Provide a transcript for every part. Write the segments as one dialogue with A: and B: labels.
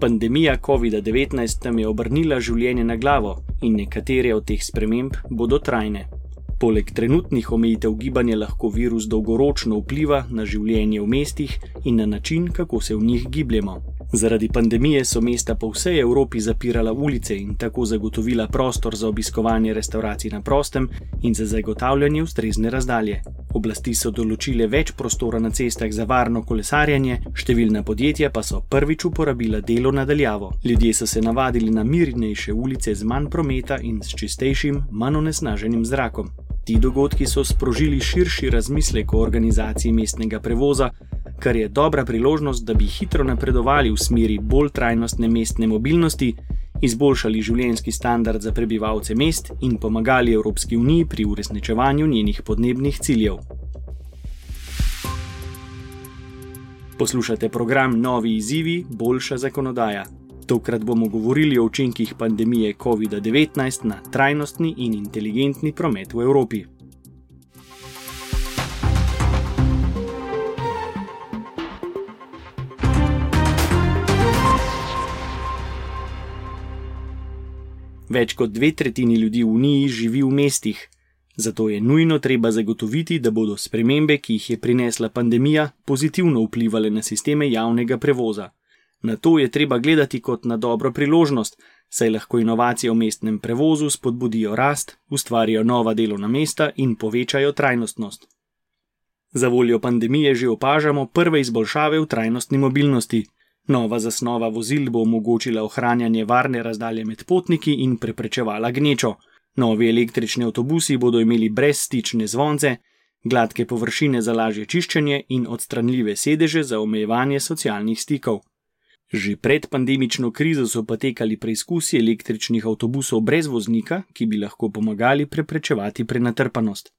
A: Pandemija COVID-19 tam je obrnila življenje na glavo in nekatere od teh sprememb bodo trajne. Poleg trenutnih omejitev gibanja lahko virus dolgoročno vpliva na življenje v mestih in na način, kako se v njih gibljemo. Zaradi pandemije so mesta po vsej Evropi zapirala ulice in tako zagotovila prostor za obiskovanje restauracij na prostem in za zagotavljanje ustrezne razdalje. Oblasti so določile več prostora na cestah za varno kolesarjenje, številna podjetja pa so prvič uporabila delo nadaljavo. Ljudje so se navadili na mirnejše ulice z manj prometa in s čistejšim, manj onesnaženim zrakom. Ti dogodki so sprožili širši razmislek o organizaciji mestnega prevoza, kar je dobra priložnost, da bi hitro napredovali v smeri bolj trajnostne mestne mobilnosti, izboljšali življenjski standard za prebivalce mest in pomagali Evropski uniji pri uresničevanju njenih podnebnih ciljev. Poslušate program Novi izzivi, boljša zakonodaja. Tokrat bomo govorili o učinkih pandemije COVID-19 na trajnostni in inteligentni promet v Evropi. Več kot dve tretjini ljudi v Uniji živi v mestih, zato je nujno treba zagotoviti, da bodo spremembe, ki jih je prinesla pandemija, pozitivno vplivali na sisteme javnega prevoza. Na to je treba gledati kot na dobro priložnost, saj lahko inovacije v mestnem prevozu spodbudijo rast, ustvarijo nova delovna mesta in povečajo trajnostnost. Za voljo pandemije že opažamo prve izboljšave v trajnostni mobilnosti. Nova zasnova vozil bo omogočila ohranjanje varne razdalje med potniki in preprečevala gnečo. Novi električni avtobusi bodo imeli brezstične zvonce, gladke površine za lažje čiščenje in odstranljive sedeže za omejevanje socialnih stikov. Že pred pandemično krizo so potekali preizkusi električnih avtobusov brez voznika, ki bi lahko pomagali preprečevati prenatrpanost.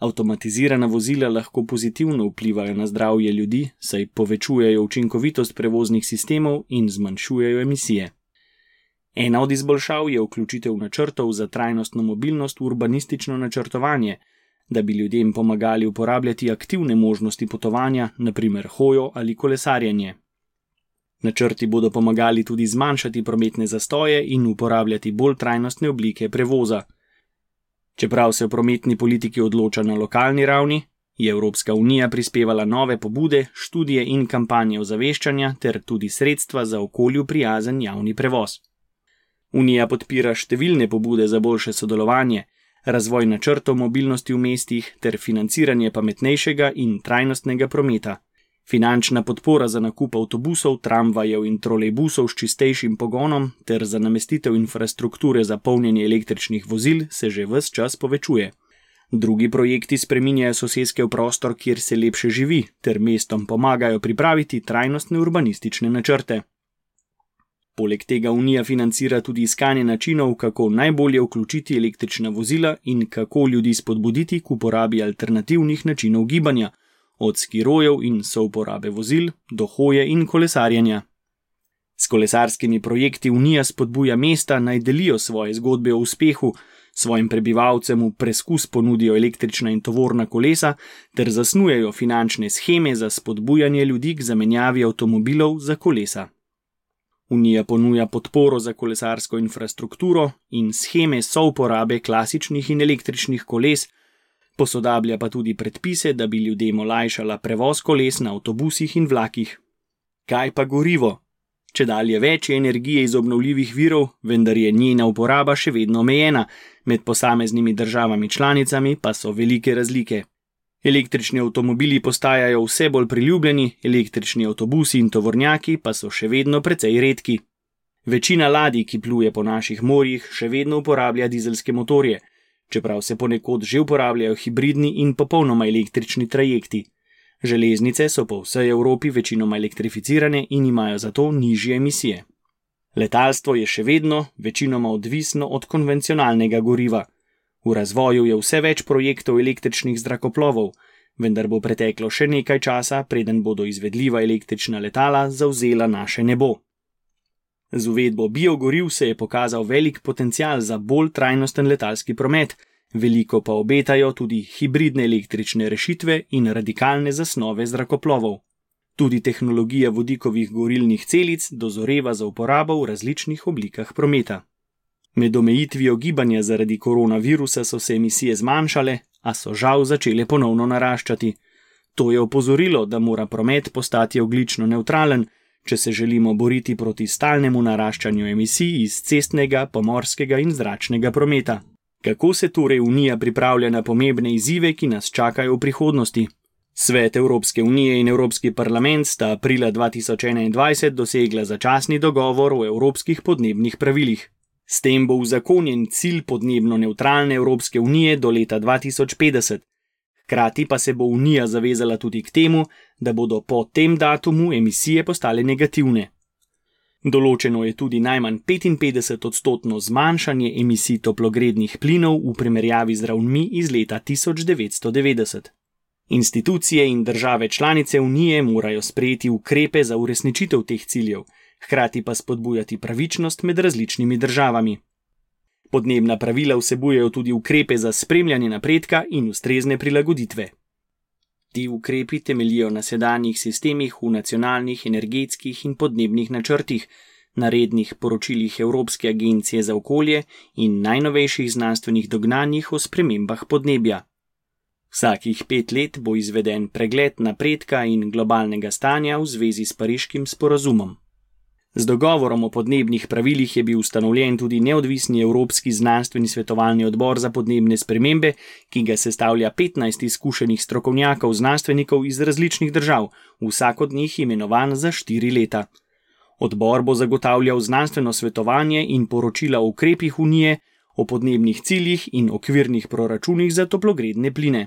A: Avtomatizirana vozila lahko pozitivno vplivajo na zdravje ljudi, saj povečujejo učinkovitost prevoznih sistemov in zmanjšujejo emisije. Ena od izboljšav je vključitev načrtov za trajnostno mobilnost v urbanistično načrtovanje, da bi ljudem pomagali uporabljati aktivne možnosti potovanja, naprimer hojo ali kolesarjenje. Načrti bodo pomagali tudi zmanjšati prometne zastoje in uporabljati bolj trajnostne oblike prevoza. Čeprav se v prometni politiki odloča na lokalni ravni, je Evropska unija prispevala nove pobude, študije in kampanje ozaveščanja ter tudi sredstva za okolju prijazen javni prevoz. Unija podpira številne pobude za boljše sodelovanje, razvoj načrtov mobilnosti v mestih ter financiranje pametnejšega in trajnostnega prometa. Finančna podpora za nakup avtobusov, tramvajev in trolejbusov s čistejšim pogonom ter za namestitev infrastrukture za polnjenje električnih vozil se že vse čas povečuje. Drugi projekti spreminjajo sosedske v prostor, kjer se lepše živi, ter mestom pomagajo pripraviti trajnostne urbanistične načrte. Poleg tega Unija financira tudi iskanje načinov, kako najbolje vključiti električna vozila in kako ljudi spodbuditi k uporabi alternativnih načinov gibanja od skirojev in souporabe vozil do hoje in kolesarjenja. S kolesarskimi projekti Unija spodbuja mesta naj delijo svoje zgodbe o uspehu, svojim prebivalcem v preskus ponudijo električna in tovorna kolesa ter zasnujejo finančne scheme za spodbujanje ljudi k zamenjavi avtomobilov za kolesa. Unija ponuja podporo za kolesarsko infrastrukturo in scheme souporabe klasičnih in električnih koles, posodablja pa tudi predpise, da bi ljudem olajšala prevoz koles na avtobusih in vlakih. Kaj pa gorivo? Če dalje več je energije iz obnovljivih virov, vendar je njena uporaba še vedno omejena, med posameznimi državami članicami pa so velike razlike. Električni avtomobili postajajo vse bolj priljubljeni, električni avtobusi in tovornjaki pa so še vedno precej redki. Večina ladij, ki pluje po naših morjih, še vedno uporablja dizelske motorje, čeprav se ponekod že uporabljajo hibridni in popolnoma električni trajekti. Železnice so po vsej Evropi večinoma elektrificirane in imajo zato nižje emisije. Letalstvo je še vedno večinoma odvisno od konvencionalnega goriva. V razvoju je vse več projektov električnih zrakoplovov, vendar bo preteklo še nekaj časa, preden bodo izvedljiva električna letala zauzela naše nebo. Z uvedbo biogoriv se je pokazal velik potencial za bolj trajnosten letalski promet, veliko pa obetajo tudi hibridne električne rešitve in radikalne zasnove zrakoplovov. Tudi tehnologija vodikovih gorilnih celic dozoreva za uporabo v različnih oblikah prometa. Med omejitvijo gibanja zaradi koronavirusa so se emisije zmanjšale, a so žal začele ponovno naraščati. To je opozorilo, da mora promet postati oglično neutralen, če se želimo boriti proti stalnemu naraščanju emisij iz cestnega, pomorskega in zračnega prometa. Kako se torej Unija pripravlja na pomembne izzive, ki nas čakajo v prihodnosti? Svet Evropske unije in Evropski parlament sta aprila 2021 dosegla začasni dogovor o evropskih podnebnih pravilih. S tem bo uzakonjen cilj podnebno neutralne Evropske unije do leta 2050. Hkrati pa se bo Unija zavezala tudi k temu, da bodo po tem datumu emisije postale negativne. Določeno je tudi najmanj 55 odstotno zmanjšanje emisij toplogrednih plinov v primerjavi z ravnmi iz leta 1990. Institucije in države članice Unije morajo sprejeti ukrepe za uresničitev teh ciljev hkrati pa spodbujati pravičnost med različnimi državami. Podnebna pravila vsebujejo tudi ukrepe za spremljanje napredka in ustrezne prilagoditve. Ti ukrepi temelijo na sedanjih sistemih v nacionalnih energetskih in podnebnih načrtih, na rednih poročilih Evropske agencije za okolje in najnovejših znanstvenih dognanjih o spremembah podnebja. Vsakih pet let bo izveden pregled napredka in globalnega stanja v zvezi s pariškim sporazumom. Z dogovorom o podnebnih pravilih je bil ustanovljen tudi neodvisni Evropski znanstveni svetovalni odbor za podnebne spremembe, ki ga sestavlja 15 izkušenih strokovnjakov znanstvenikov iz različnih držav, vsak od njih imenovan za štiri leta. Odbor bo zagotavljal znanstveno svetovanje in poročila o ukrepih Unije, o podnebnih ciljih in okvirnih proračunih za toplogredne pline.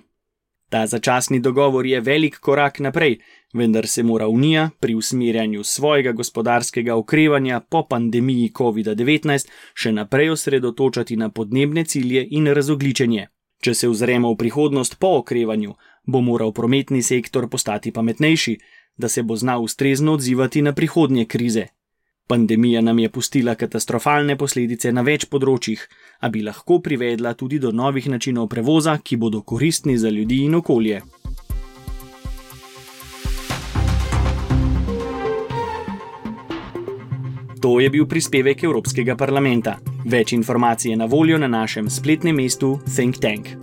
A: Ta začasni dogovor je velik korak naprej, vendar se mora Unija pri usmerjanju svojega gospodarskega okrevanja po pandemiji COVID-19 še naprej osredotočati na podnebne cilje in razogličenje. Če se ozremo v prihodnost po okrevanju, bo moral prometni sektor postati pametnejši, da se bo znal ustrezno odzivati na prihodnje krize. Pandemija nam je pustila katastrofalne posledice na več področjih, a bi lahko privedla tudi do novih načinov prevoza, ki bodo koristni za ljudi in okolje. To je bil prispevek Evropskega parlamenta. Več informacij je na voljo na našem spletnem mestu Think Tank.